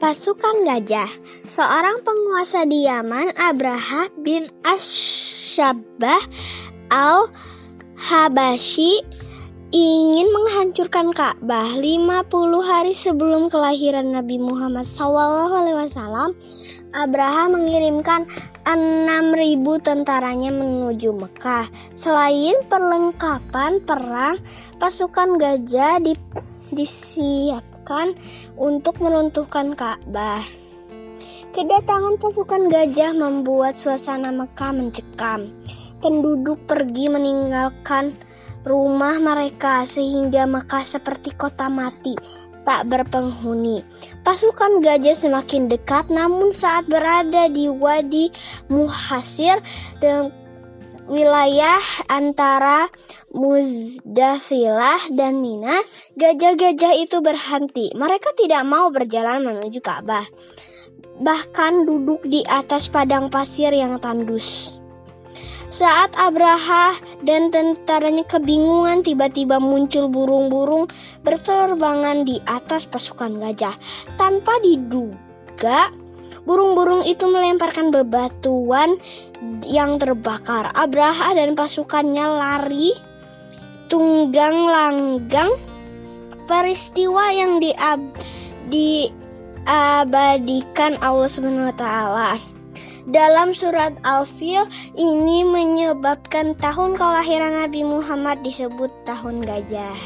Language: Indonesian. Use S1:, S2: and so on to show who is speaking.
S1: Pasukan Gajah Seorang penguasa di Yaman, Abraha bin Ashabah al-Habashi ingin menghancurkan Ka'bah 50 hari sebelum kelahiran Nabi Muhammad SAW. Abraham mengirimkan 6.000 tentaranya menuju Mekah. Selain perlengkapan perang, pasukan gajah di, digunakan untuk meruntuhkan Ka'bah. Kedatangan pasukan gajah membuat suasana Mekah mencekam. Penduduk pergi meninggalkan rumah mereka sehingga Mekah seperti kota mati tak berpenghuni. Pasukan gajah semakin dekat namun saat berada di Wadi Muhasir dan wilayah antara Muzdafilah dan Mina, gajah-gajah itu berhenti. Mereka tidak mau berjalan menuju Ka'bah. Bahkan duduk di atas padang pasir yang tandus. Saat Abraha dan tentaranya kebingungan, tiba-tiba muncul burung-burung berterbangan di atas pasukan gajah. Tanpa diduga, Burung-burung itu melemparkan bebatuan yang terbakar. Abraha dan pasukannya lari tunggang langgang. Peristiwa yang diab diabadikan Allah Subhanahu wa taala. Dalam surat Al-Fil ini menyebabkan tahun kelahiran Nabi Muhammad disebut tahun gajah.